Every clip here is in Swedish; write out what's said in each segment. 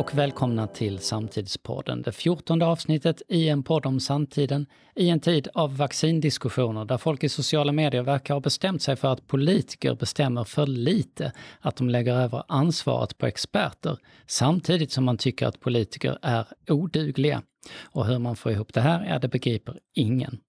och välkomna till Samtidspodden, det fjortonde avsnittet i en podd om samtiden i en tid av vaccindiskussioner där folk i sociala medier verkar ha bestämt sig för att politiker bestämmer för lite, att de lägger över ansvaret på experter, samtidigt som man tycker att politiker är odugliga. Och hur man får ihop det här, ja det begriper ingen.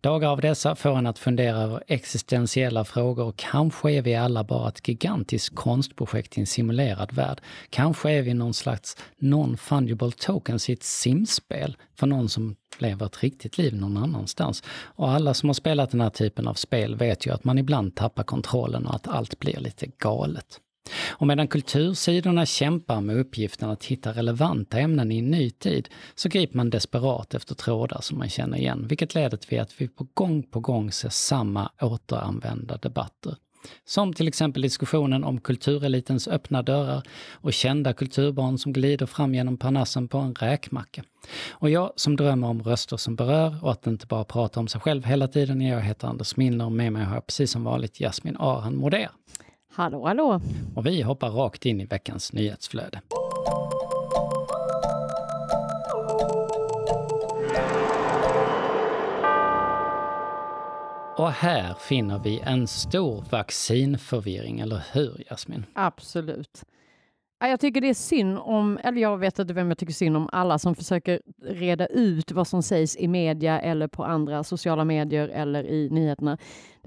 Dagar av dessa får en att fundera över existentiella frågor och kanske är vi alla bara ett gigantiskt konstprojekt i en simulerad värld. Kanske är vi någon slags non-fungible tokens i ett simspel för någon som lever ett riktigt liv någon annanstans. Och alla som har spelat den här typen av spel vet ju att man ibland tappar kontrollen och att allt blir lite galet. Och medan kultursidorna kämpar med uppgiften att hitta relevanta ämnen i en ny tid, så griper man desperat efter trådar som man känner igen, vilket leder till att vi på gång på gång ser samma återanvända debatter. Som till exempel diskussionen om kulturelitens öppna dörrar och kända kulturbarn som glider fram genom Parnassen på en räkmacka. Och jag som drömmer om röster som berör och att inte bara prata om sig själv hela tiden. Jag heter Anders Milner och med mig har jag precis som vanligt Jasmin Aran Moder. Hallå, hallå! Och vi hoppar rakt in i veckans nyhetsflöde. Och här finner vi en stor vaccinförvirring, eller hur Jasmin? Absolut. Jag tycker det är synd om, eller jag vet inte vem jag tycker synd om, alla som försöker reda ut vad som sägs i media eller på andra sociala medier eller i nyheterna.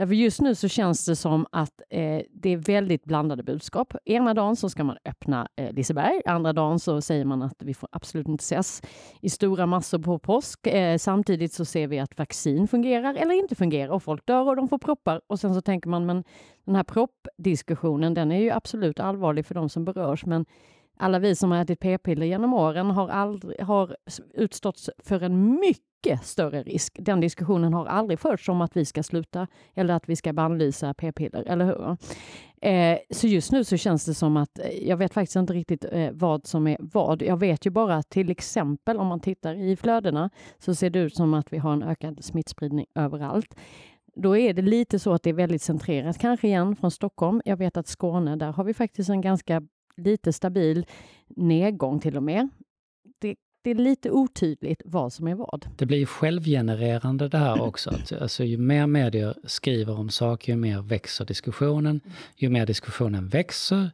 Därför just nu så känns det som att eh, det är väldigt blandade budskap. Ena dagen så ska man öppna eh, Liseberg, andra dagen så säger man att vi får absolut inte ses i stora massor på påsk. Eh, samtidigt så ser vi att vaccin fungerar eller inte fungerar och folk dör och de får proppar. Och sen så tänker man, men den här proppdiskussionen, den är ju absolut allvarlig för de som berörs, men alla vi som har ätit p-piller genom åren har, aldrig, har utstått för en mycket mycket större risk. Den diskussionen har aldrig förts om att vi ska sluta eller att vi ska bannlysa p-piller, eller hur? Eh, så just nu så känns det som att eh, jag vet faktiskt inte riktigt eh, vad som är vad. Jag vet ju bara att till exempel om man tittar i flödena så ser det ut som att vi har en ökad smittspridning överallt då är det lite så att det är väldigt centrerat, kanske igen från Stockholm. Jag vet att Skåne, där har vi faktiskt en ganska lite stabil nedgång till och med. Det, är lite otydligt vad som är vad. Det blir självgenererande det här också. Att, alltså, ju mer medier skriver om saker, ju mer växer diskussionen. Ju mer diskussionen växer,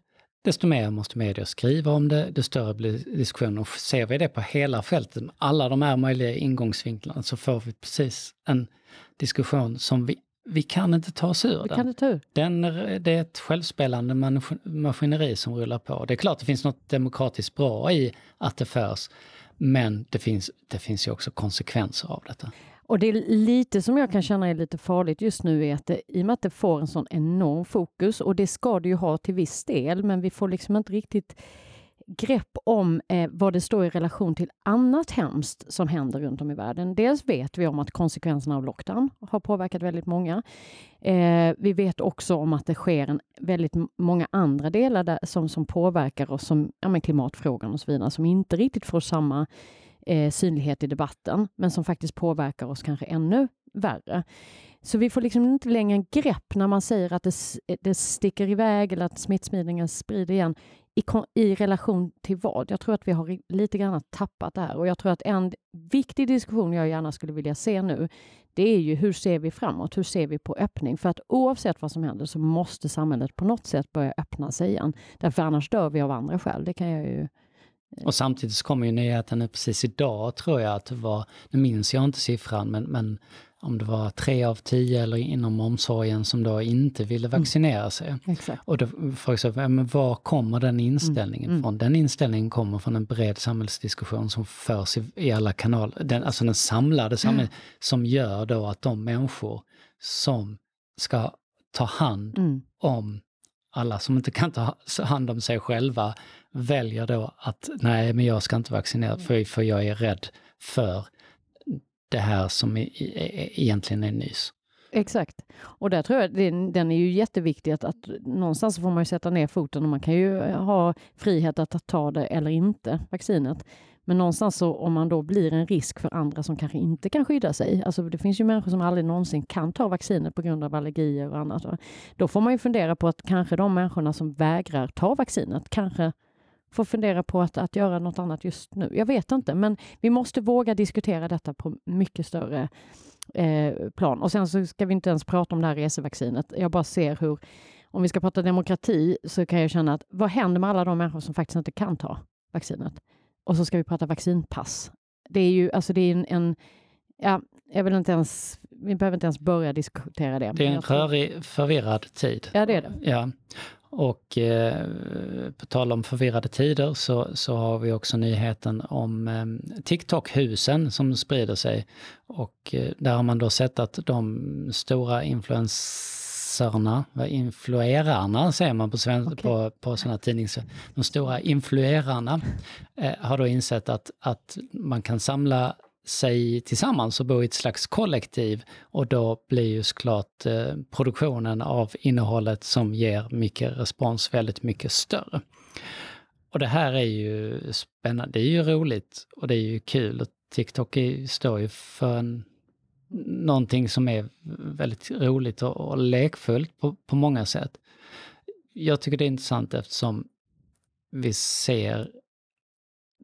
desto mer måste medier skriva om det, desto större blir diskussionen. Och ser vi det på hela fältet, alla de här möjliga ingångsvinklarna, så får vi precis en diskussion som vi vi kan inte ta oss ur vi den. Kan inte ta ur. den. Det är ett självspelande maskineri som rullar på. Det är klart det finns något demokratiskt bra i att det förs, men det finns, det finns ju också konsekvenser av detta. Och det är lite som jag kan känna är lite farligt just nu är att det, i och med att det får en sån enorm fokus och det ska det ju ha till viss del, men vi får liksom inte riktigt grepp om eh, vad det står i relation till annat hemskt som händer runt om i världen. Dels vet vi om att konsekvenserna av lockdown har påverkat väldigt många. Eh, vi vet också om att det sker en väldigt många andra delar där, som, som påverkar oss, som ja, klimatfrågan och så vidare, som inte riktigt får samma eh, synlighet i debatten, men som faktiskt påverkar oss kanske ännu värre. Så vi får liksom inte längre grepp när man säger att det, det sticker iväg eller att smittspridningen sprider igen i, i relation till vad? Jag tror att vi har lite grann tappat det här och jag tror att en viktig diskussion jag gärna skulle vilja se nu, det är ju hur ser vi framåt? Hur ser vi på öppning? För att oavsett vad som händer så måste samhället på något sätt börja öppna sig igen. Därför annars dör vi av andra skäl. Det kan jag ju eh. och samtidigt så kommer ju nyheten precis idag tror jag att det var, nu minns jag inte siffran, men, men om det var tre av tio eller inom omsorgen som då inte ville mm. vaccinera sig. Exakt. Och då frågas jag, men var kommer den inställningen mm. från? Den inställningen kommer från en bred samhällsdiskussion som förs i, i alla kanaler, den, alltså den samlade samhället, mm. som gör då att de människor som ska ta hand mm. om alla som inte kan ta hand om sig själva väljer då att nej, men jag ska inte vaccinera mm. för, för jag är rädd för det här som e, e, egentligen är nys. Exakt. Och där tror jag den, den är ju jätteviktig att, att någonstans får man ju sätta ner foten och man kan ju eh, ha frihet att ta det eller inte, vaccinet. Men någonstans så om man då blir en risk för andra som kanske inte kan skydda sig, alltså det finns ju människor som aldrig någonsin kan ta vaccinet på grund av allergier och annat. Då får man ju fundera på att kanske de människorna som vägrar ta vaccinet kanske får fundera på att, att göra något annat just nu. Jag vet inte, men vi måste våga diskutera detta på mycket större eh, plan. Och sen så ska vi inte ens prata om det här resevaccinet. Jag bara ser hur, om vi ska prata demokrati, så kan jag känna att vad händer med alla de människor som faktiskt inte kan ta vaccinet? Och så ska vi prata vaccinpass. Det är ju, alltså det är en, en ja, jag vill inte ens, vi behöver inte ens börja diskutera det. Det är en rörig, förvirrad tid. Ja, det är det. Ja. Och eh, på tal om förvirrade tider så, så har vi också nyheten om eh, TikTok-husen som sprider sig. Och eh, där har man då sett att de stora influenserna, influerarna säger man på, sven- okay. på, på sådana tidnings... De stora influerarna eh, har då insett att, att man kan samla sig tillsammans och bo i ett slags kollektiv och då blir ju såklart eh, produktionen av innehållet som ger mycket respons väldigt mycket större. Och det här är ju spännande, det är ju roligt och det är ju kul. Och TikTok är, står ju för en, någonting som är väldigt roligt och, och lekfullt på, på många sätt. Jag tycker det är intressant eftersom vi ser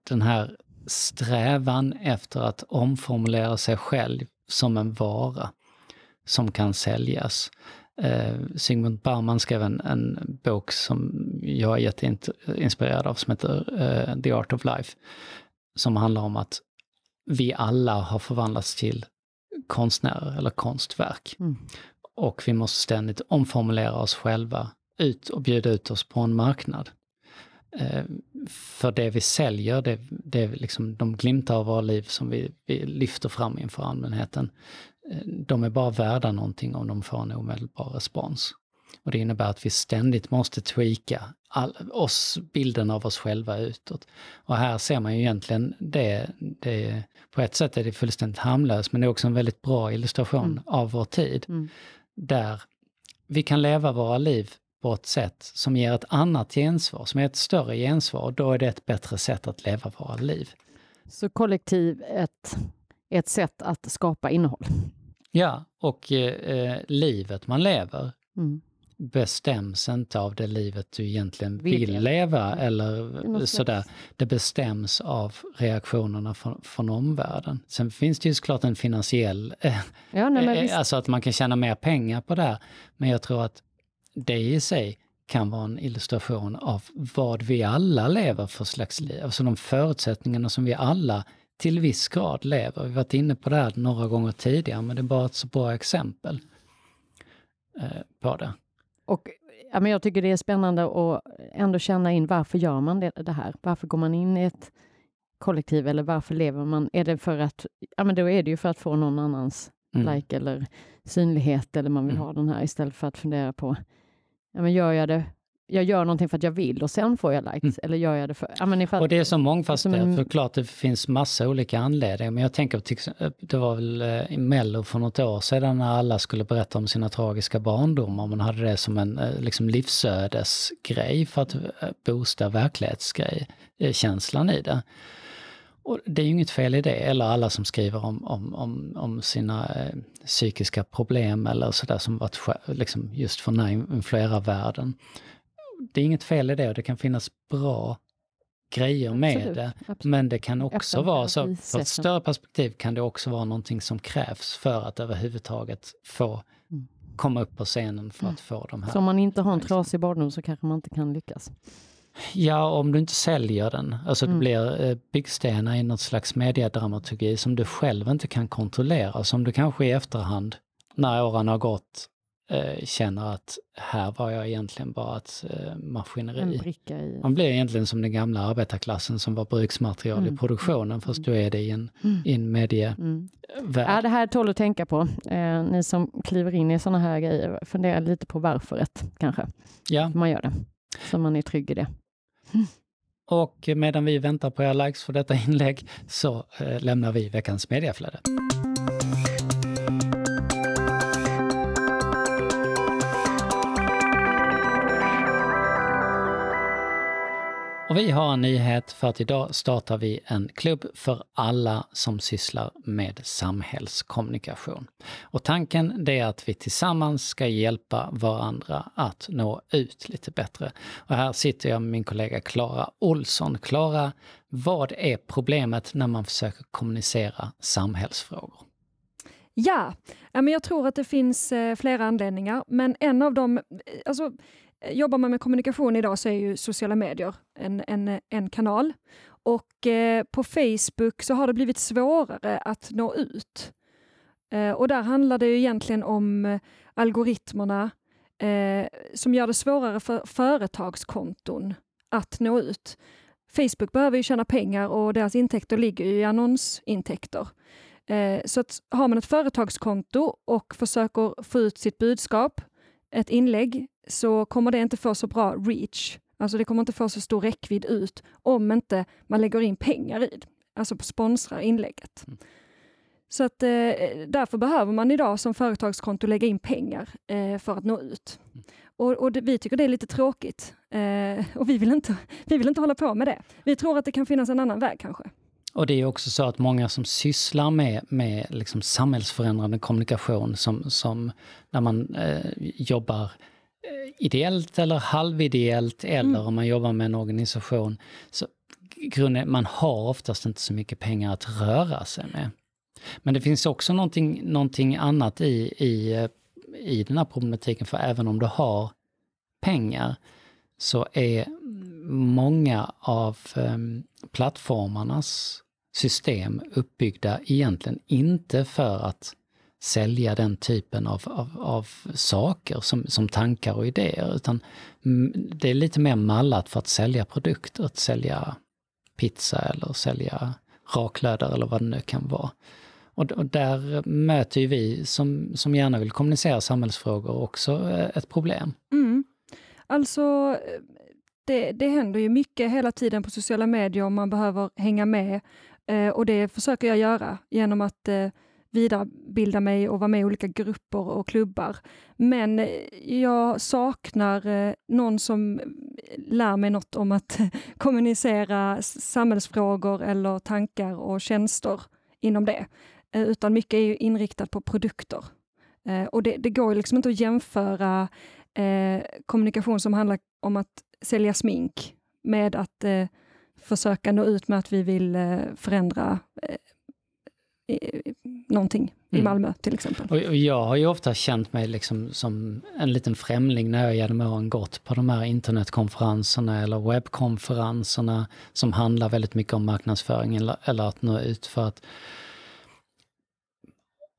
den här strävan efter att omformulera sig själv som en vara som kan säljas. Eh, Sigmund Bauman skrev en, en, bok som jag är jätteinspirerad av som heter eh, The Art of Life. Som handlar om att vi alla har förvandlats till konstnärer eller konstverk. Mm. Och vi måste ständigt omformulera oss själva ut och bjuda ut oss på en marknad. Eh, för det vi säljer, det, det är liksom de glimtar av våra liv som vi, vi lyfter fram inför allmänheten. Eh, de är bara värda någonting om de får en omedelbar respons. Och det innebär att vi ständigt måste tweaka all, oss, bilden av oss själva utåt. Och här ser man ju egentligen det, det på ett sätt är det fullständigt harmlöst, men det är också en väldigt bra illustration mm. av vår tid. Mm. Där vi kan leva våra liv på ett sätt som ger ett annat gensvar, som ger ett större gensvar, då är det ett bättre sätt att leva våra liv. Så kollektiv är ett, ett sätt att skapa innehåll? Ja, och eh, livet man lever mm. bestäms inte av det livet du egentligen vill, vill leva eller sådär. Det bestäms av reaktionerna från, från omvärlden. Sen finns det ju såklart en finansiell, eh, ja, nej, eh, alltså att man kan tjäna mer pengar på det här. Men jag tror att det i sig kan vara en illustration av vad vi alla lever för slags liv. Alltså de förutsättningarna som vi alla till viss grad lever. Vi har varit inne på det här några gånger tidigare, men det är bara ett så bra exempel eh, på det. Och ja, men jag tycker det är spännande att ändå känna in varför gör man det, det här? Varför går man in i ett kollektiv eller varför lever man? Är det för att, ja men då är det ju för att få någon annans mm. like eller synlighet eller man vill mm. ha den här istället för att fundera på ja, men gör jag det jag gör någonting för att jag vill och sen får jag likes, mm. eller gör jag det för... Ja, men för och det är så mångfacetterat, för klart det finns massa olika anledningar, men jag tänker det var väl eh, i Mello för något år sedan när alla skulle berätta om sina tragiska barndomar, man hade det som en eh, liksom livsödesgrej för att eh, boosta verklighetsgrej, känslan i det. Och det är ju inget fel i det, eller alla som skriver om, om, om, om sina eh, psykiska problem eller sådär som varit liksom just för den här. Det är inget fel i det och det kan finnas bra grejer med absolut, det. Absolut. Men det kan också Öppen vara så, på ett större perspektiv kan det också vara någonting som krävs för att överhuvudtaget få mm. komma upp på scenen för att få de här... Så om man inte har en trasig barndom så kanske man inte kan lyckas? Ja, om du inte säljer den. Alltså mm. det blir eh, byggstenar i något slags mediedramaturgi som du själv inte kan kontrollera. Som du kanske i efterhand, när åren har gått, eh, känner att här var jag egentligen bara ett eh, maskineri. I... Man blir egentligen som den gamla arbetarklassen som var bruksmaterial mm. i produktionen, fast mm. du är det i en, mm. i en medievärld. Mm. Ja, det här tål att tänka på. Eh, ni som kliver in i sådana här grejer, fundera lite på varföret kanske. Ja. Man gör det, så man är trygg i det. Och medan vi väntar på era likes för detta inlägg så eh, lämnar vi veckans mediaflöde. Och vi har en nyhet för att idag startar vi en klubb för alla som sysslar med samhällskommunikation. Och tanken det är att vi tillsammans ska hjälpa varandra att nå ut lite bättre. Och här sitter jag med min kollega Klara Olsson. Klara, vad är problemet när man försöker kommunicera samhällsfrågor? Ja, jag tror att det finns eh, flera anledningar, men en av dem, eh, alltså Eh, jobbar man med kommunikation idag så är ju sociala medier en, en, en kanal. Och eh, på Facebook så har det blivit svårare att nå ut. Eh, och där handlar det ju egentligen om eh, algoritmerna eh, som gör det svårare för företagskonton att nå ut. Facebook behöver ju tjäna pengar och deras intäkter ligger i annonsintäkter. Eh, så att har man ett företagskonto och försöker få ut sitt budskap, ett inlägg, så kommer det inte få så bra reach. Alltså det kommer inte få så stor räckvidd ut om inte man lägger in pengar i det, alltså sponsrar inlägget. Mm. Så att eh, därför behöver man idag som företagskonto lägga in pengar eh, för att nå ut. Mm. Och, och det, vi tycker det är lite tråkigt eh, och vi vill, inte, vi vill inte hålla på med det. Vi tror att det kan finnas en annan väg kanske. Och det är också så att många som sysslar med, med liksom samhällsförändrande kommunikation, som, som när man eh, jobbar Eh, ideellt eller halvideellt eller mm. om man jobbar med en organisation. Så grunden, man har oftast inte så mycket pengar att röra sig med. Men det finns också någonting, någonting annat i, i, i den här problematiken, för även om du har pengar så är många av ehm, plattformarnas system uppbyggda egentligen inte för att sälja den typen av, av, av saker som, som tankar och idéer, utan mm, det är lite mer mallat för att sälja produkter, att sälja pizza eller sälja raklödder eller vad det nu kan vara. Och, och där möter ju vi som, som gärna vill kommunicera samhällsfrågor också eh, ett problem. Mm. Alltså, eh, det, det händer ju mycket hela tiden på sociala medier och man behöver hänga med. Eh, och det försöker jag göra genom att eh, vidarebilda mig och vara med i olika grupper och klubbar. Men eh, jag saknar eh, någon som lär mig något om att kommunicera samhällsfrågor eller tankar och tjänster inom det. Eh, utan mycket är ju inriktat på produkter. Eh, och det, det går liksom inte att jämföra eh, kommunikation som handlar om att sälja smink med att försöka nå ut med att vi vill förändra någonting i mm. Malmö till exempel. Och jag har ju ofta känt mig liksom som en liten främling när jag genom åren gått på de här internetkonferenserna eller webbkonferenserna som handlar väldigt mycket om marknadsföring eller, eller att nå ut för att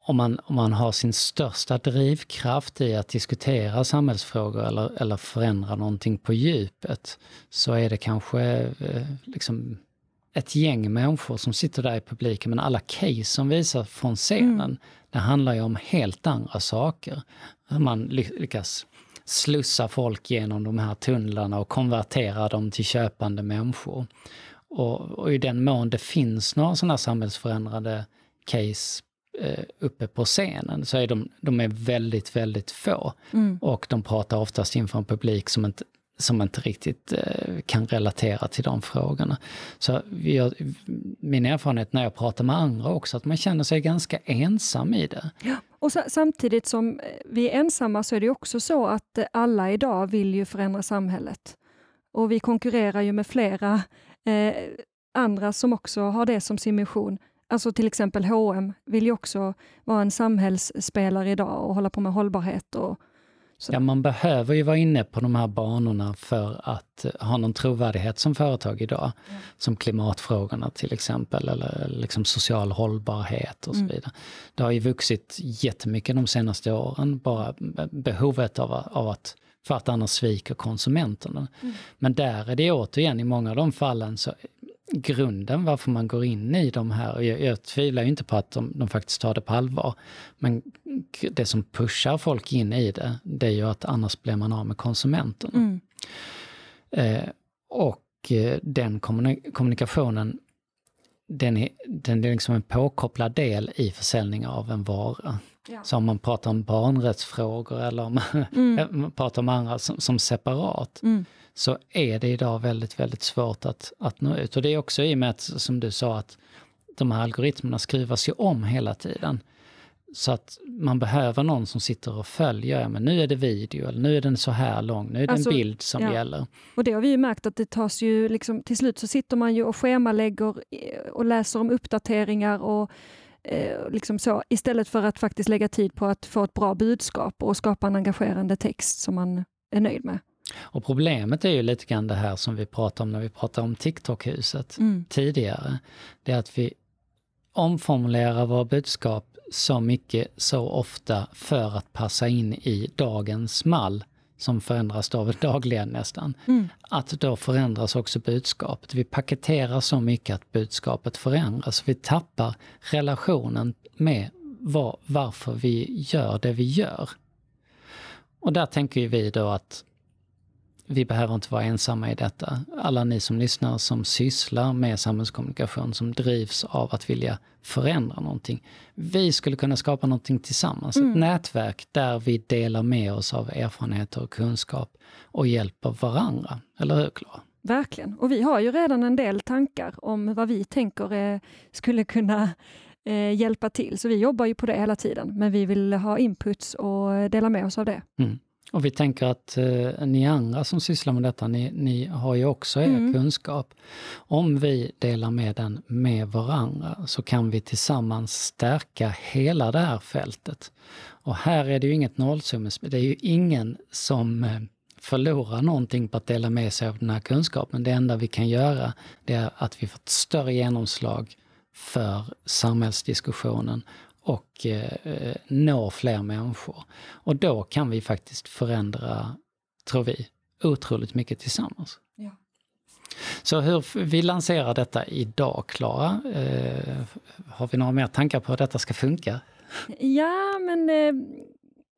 om man, om man har sin största drivkraft i att diskutera samhällsfrågor eller, eller förändra någonting på djupet så är det kanske eh, liksom ett gäng människor som sitter där i publiken, men alla case som visar från scenen, mm. det handlar ju om helt andra saker. Hur man lyckas slussa folk genom de här tunnlarna och konvertera dem till köpande människor. Och, och i den mån det finns några sådana samhällsförändrande case uppe på scenen så är de, de är väldigt, väldigt få. Mm. Och de pratar oftast inför en publik som inte som inte riktigt eh, kan relatera till de frågorna. Så jag, min erfarenhet när jag pratar med andra också, att man känner sig ganska ensam i det. Ja, och samtidigt som eh, vi är ensamma så är det också så att eh, alla idag vill ju förändra samhället. Och vi konkurrerar ju med flera eh, andra som också har det som sin mission. Alltså till exempel H&M vill ju också vara en samhällsspelare idag och hålla på med hållbarhet och så. Ja, man behöver ju vara inne på de här banorna för att ha någon trovärdighet som företag idag. Mm. Som klimatfrågorna till exempel, eller liksom social hållbarhet och så mm. vidare. Det har ju vuxit jättemycket de senaste åren, bara behovet av, av att för att annars sviker konsumenterna. Mm. Men där är det återigen, i många av de fallen, så grunden varför man går in i de här, jag, jag tvivlar inte på att de, de, faktiskt tar det på allvar, men det som pushar folk in i det, det är ju att annars blir man av med konsumenten. Mm. Eh, och eh, den kommunikationen, den är, den är liksom en påkopplad del i försäljning av en vara. Ja. Så om man pratar om barnrättsfrågor eller om mm. man pratar om andra som, som separat, mm så är det idag väldigt, väldigt svårt att, att nå ut. Och det är också i och med att, som du sa, att de här algoritmerna skruvas ju om hela tiden. Så att man behöver någon som sitter och följer, ja, men nu är det video, eller nu är den så här lång, nu är det alltså, en bild som ja. gäller. Och det har vi ju märkt att det tas ju, liksom, till slut så sitter man ju och schemalägger och läser om uppdateringar och eh, liksom så, istället för att faktiskt lägga tid på att få ett bra budskap och skapa en engagerande text som man är nöjd med. Och problemet är ju lite grann det här som vi pratade om när vi pratade om TikTok-huset mm. tidigare. Det är att vi omformulerar våra budskap så mycket, så ofta för att passa in i dagens mall som förändras då dagligen nästan. Mm. Att då förändras också budskapet. Vi paketerar så mycket att budskapet förändras. Vi tappar relationen med var, varför vi gör det vi gör. Och där tänker vi då att vi behöver inte vara ensamma i detta. Alla ni som lyssnar som sysslar med samhällskommunikation, som drivs av att vilja förändra någonting. Vi skulle kunna skapa någonting tillsammans, mm. ett nätverk där vi delar med oss av erfarenheter och kunskap och hjälper varandra. Eller hur Klara? Verkligen, och vi har ju redan en del tankar om vad vi tänker eh, skulle kunna eh, hjälpa till. Så vi jobbar ju på det hela tiden, men vi vill ha inputs och dela med oss av det. Mm. Och vi tänker att eh, ni andra som sysslar med detta, ni, ni har ju också er mm. kunskap. Om vi delar med den med varandra så kan vi tillsammans stärka hela det här fältet. Och här är det ju inget nollsummespel, det är ju ingen som eh, förlorar någonting på att dela med sig av den här kunskapen. Det enda vi kan göra det är att vi får ett större genomslag för samhällsdiskussionen och eh, nå fler människor. Och då kan vi faktiskt förändra, tror vi, otroligt mycket tillsammans. Ja. Så hur vi lanserar detta idag, Klara? Eh, har vi några mer tankar på hur detta ska funka? Ja, men eh,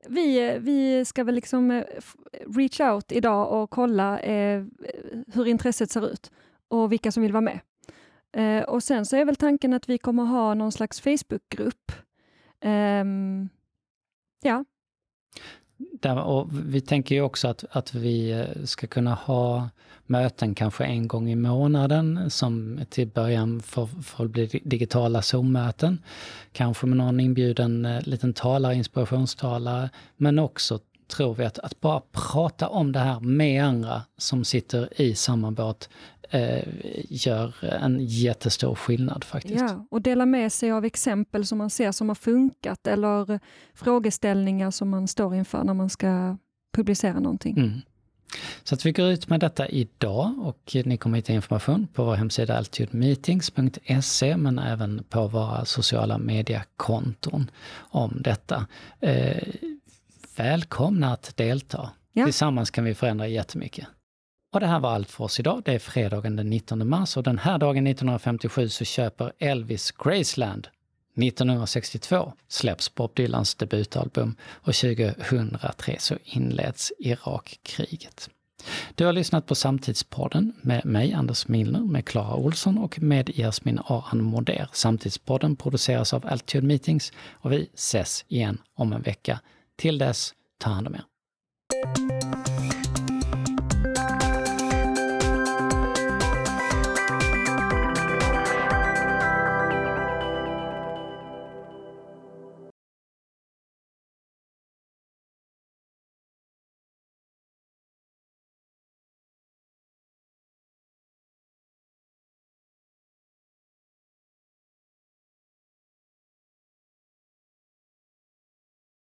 vi, vi ska väl liksom eh, reach out idag och kolla eh, hur intresset ser ut och vilka som vill vara med. Eh, och sen så är väl tanken att vi kommer ha någon slags Facebookgrupp Um, ja. Där, och vi tänker ju också att, att vi eh, ska kunna ha möten kanske en gång i månaden som till början får, får bli digitala Zoom-möten. Kanske med någon inbjuden eh, liten talare, inspirationstalare, men också tror vi att, att bara prata om det här med andra som sitter i samma båt eh, gör en jättestor skillnad faktiskt. Ja, och dela med sig av exempel som man ser som har funkat eller frågeställningar som man står inför när man ska publicera någonting. Mm. Så att vi går ut med detta idag och ni kommer hitta information på vår hemsida altitudemeetings.se men även på våra sociala mediekonton om detta. Eh, välkomna att delta. Ja. Tillsammans kan vi förändra jättemycket. Och det här var allt för oss idag. Det är fredagen den 19 mars och den här dagen 1957 så köper Elvis Graceland 1962 släpps Bob Dylans debutalbum och 2003 så inleds Irakkriget. Du har lyssnat på Samtidspodden med mig, Anders Milner, med Klara Olsson och med Jasmin Aran Moder. Samtidspodden produceras av Altitude Meetings och vi ses igen om en vecka. Till dess, ta hand om er.